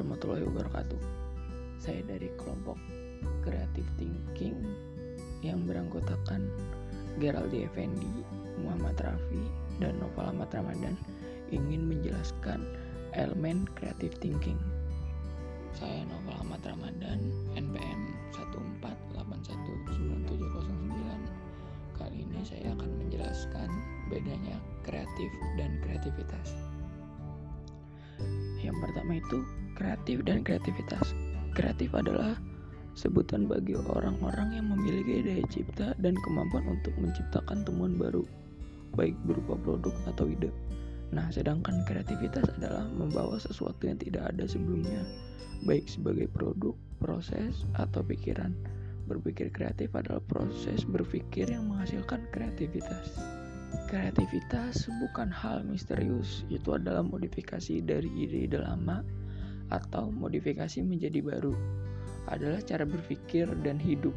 warahmatullahi wabarakatuh. Saya dari kelompok Creative Thinking yang beranggotakan Geraldi Effendi, Muhammad Rafi, dan Novel Ahmad Ramadan ingin menjelaskan elemen creative thinking. Saya Novel Ahmad Ramadan, NPM 148197009. Kali ini saya akan menjelaskan bedanya kreatif dan kreativitas. Yang pertama itu kreatif dan kreativitas. Kreatif adalah sebutan bagi orang-orang yang memiliki daya cipta dan kemampuan untuk menciptakan temuan baru, baik berupa produk atau ide. Nah, sedangkan kreativitas adalah membawa sesuatu yang tidak ada sebelumnya, baik sebagai produk, proses, atau pikiran. Berpikir kreatif adalah proses berpikir yang menghasilkan kreativitas. Kreativitas bukan hal misterius, itu adalah modifikasi dari ide-ide lama atau modifikasi menjadi baru. Adalah cara berpikir dan hidup.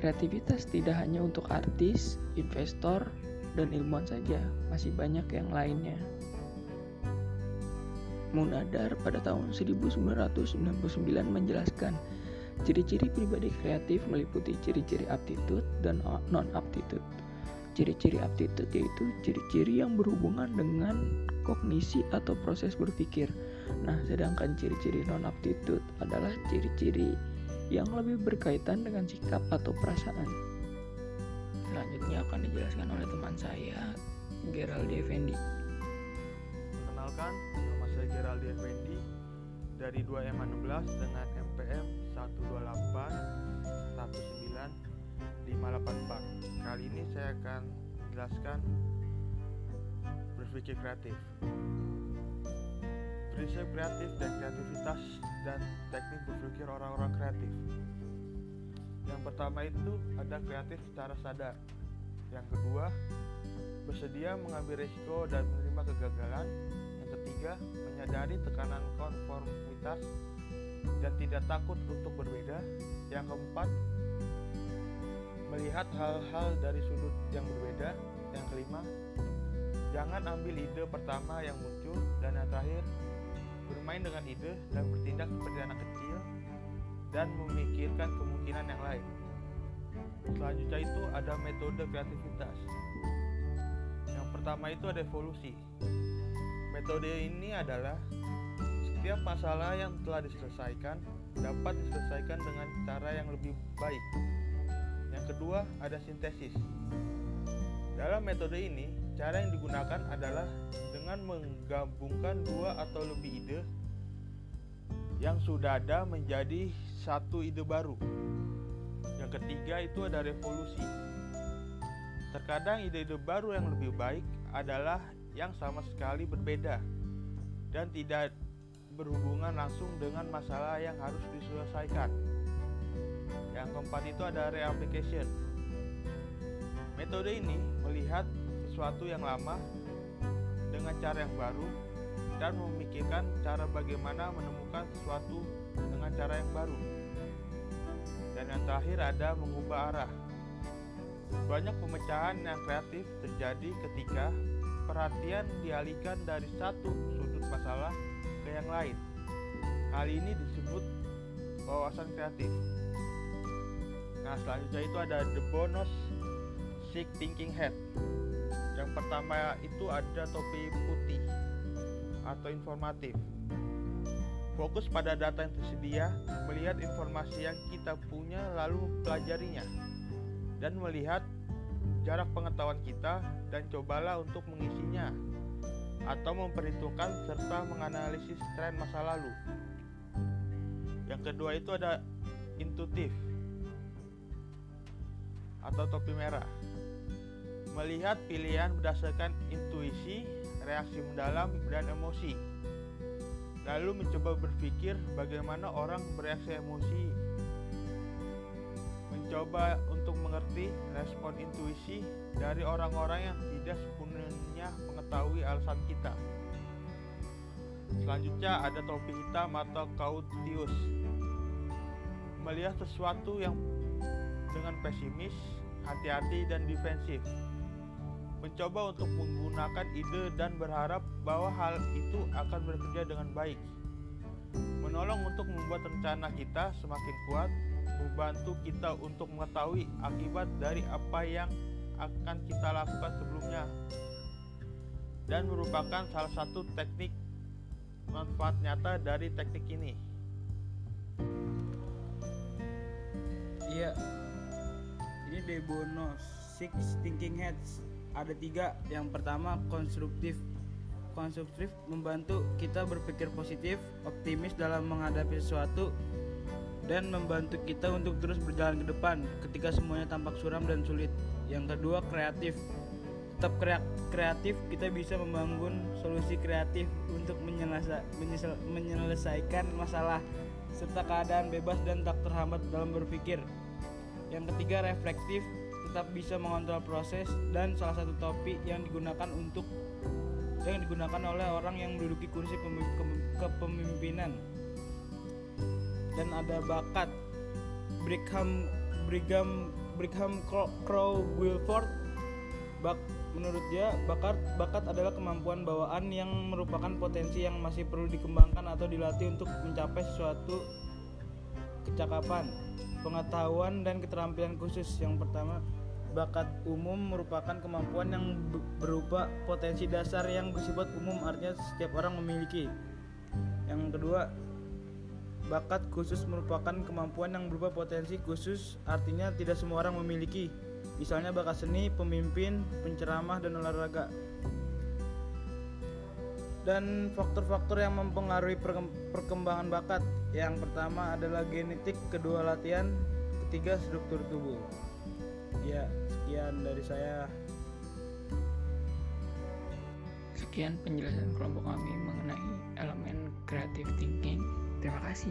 Kreativitas tidak hanya untuk artis, investor, dan ilmuwan saja, masih banyak yang lainnya. Munadar pada tahun 1999 menjelaskan ciri-ciri pribadi kreatif meliputi ciri-ciri aptitude dan non-aptitude. Ciri-ciri aptitude yaitu ciri-ciri yang berhubungan dengan kognisi atau proses berpikir. Nah, sedangkan ciri-ciri non-aptitude adalah ciri-ciri yang lebih berkaitan dengan sikap atau perasaan. Selanjutnya akan dijelaskan oleh teman saya, Geraldi Effendi. Perkenalkan, nama saya Geraldi Effendi dari 2M16 dengan MPM 128 584. Kali ini saya akan menjelaskan berpikir kreatif. Prinsip kreatif dan kreativitas dan teknik berpikir orang-orang kreatif. Yang pertama itu ada kreatif secara sadar. Yang kedua, bersedia mengambil risiko dan menerima kegagalan. Yang ketiga, menyadari tekanan konformitas dan tidak takut untuk berbeda. Yang keempat, melihat hal-hal dari sudut yang berbeda. Yang kelima, jangan ambil ide pertama yang muncul. Dan yang terakhir, bermain dengan ide dan bertindak seperti anak kecil dan memikirkan kemungkinan yang lain. Selanjutnya itu ada metode kreativitas. Yang pertama itu ada evolusi. Metode ini adalah setiap masalah yang telah diselesaikan dapat diselesaikan dengan cara yang lebih baik. Yang kedua ada sintesis. Dalam metode ini, cara yang digunakan adalah dengan menggabungkan dua atau lebih ide yang sudah ada menjadi satu ide baru. Yang ketiga itu ada revolusi. Terkadang ide-ide baru yang lebih baik adalah yang sama sekali berbeda dan tidak berhubungan langsung dengan masalah yang harus diselesaikan. Yang keempat itu ada reapplication. Metode ini melihat sesuatu yang lama dengan cara yang baru dan memikirkan cara bagaimana menemukan sesuatu dengan cara yang baru. Dan yang terakhir ada mengubah arah. Banyak pemecahan yang kreatif terjadi ketika perhatian dialihkan dari satu sudut masalah ke yang lain. Hal ini disebut wawasan kreatif. Nah, selanjutnya itu ada the bonus sick thinking head. Yang pertama itu ada topi putih atau informatif. Fokus pada data yang tersedia, melihat informasi yang kita punya lalu pelajarinya dan melihat jarak pengetahuan kita dan cobalah untuk mengisinya atau memperhitungkan serta menganalisis tren masa lalu. Yang kedua itu ada intuitif atau topi merah. Melihat pilihan berdasarkan intuisi, reaksi mendalam, dan emosi. Lalu mencoba berpikir bagaimana orang bereaksi emosi. Mencoba untuk mengerti respon intuisi dari orang-orang yang tidak sepenuhnya mengetahui alasan kita. Selanjutnya ada topi hitam atau kautius. Melihat sesuatu yang dengan pesimis, hati-hati dan defensif. Mencoba untuk menggunakan ide dan berharap bahwa hal itu akan bekerja dengan baik. menolong untuk membuat rencana kita semakin kuat, membantu kita untuk mengetahui akibat dari apa yang akan kita lakukan sebelumnya, dan merupakan salah satu teknik manfaat nyata dari teknik ini. Iya, ini De Bono Six Thinking Heads ada tiga. Yang pertama konstruktif. Konstruktif membantu kita berpikir positif, optimis dalam menghadapi sesuatu, dan membantu kita untuk terus berjalan ke depan ketika semuanya tampak suram dan sulit. Yang kedua kreatif. Tetap kreatif, kita bisa membangun solusi kreatif untuk menyelesaikan masalah serta keadaan bebas dan tak terhambat dalam berpikir. Yang ketiga reflektif, tetap bisa mengontrol proses dan salah satu topik yang digunakan untuk yang digunakan oleh orang yang menduduki kursi kepemimpinan. Dan ada bakat Brigham Brigham Brigham Crow Wilford. Bak menurut dia bakat bakat adalah kemampuan bawaan yang merupakan potensi yang masih perlu dikembangkan atau dilatih untuk mencapai sesuatu kecakapan pengetahuan dan keterampilan khusus yang pertama bakat umum merupakan kemampuan yang berupa potensi dasar yang bersifat umum artinya setiap orang memiliki. Yang kedua, bakat khusus merupakan kemampuan yang berupa potensi khusus artinya tidak semua orang memiliki. Misalnya bakat seni, pemimpin, penceramah dan olahraga. Dan faktor-faktor yang mempengaruhi perkembangan bakat. Yang pertama adalah genetik, kedua latihan, ketiga struktur tubuh. Ya, sekian dari saya. Sekian penjelasan kelompok kami mengenai elemen creative thinking. Terima kasih.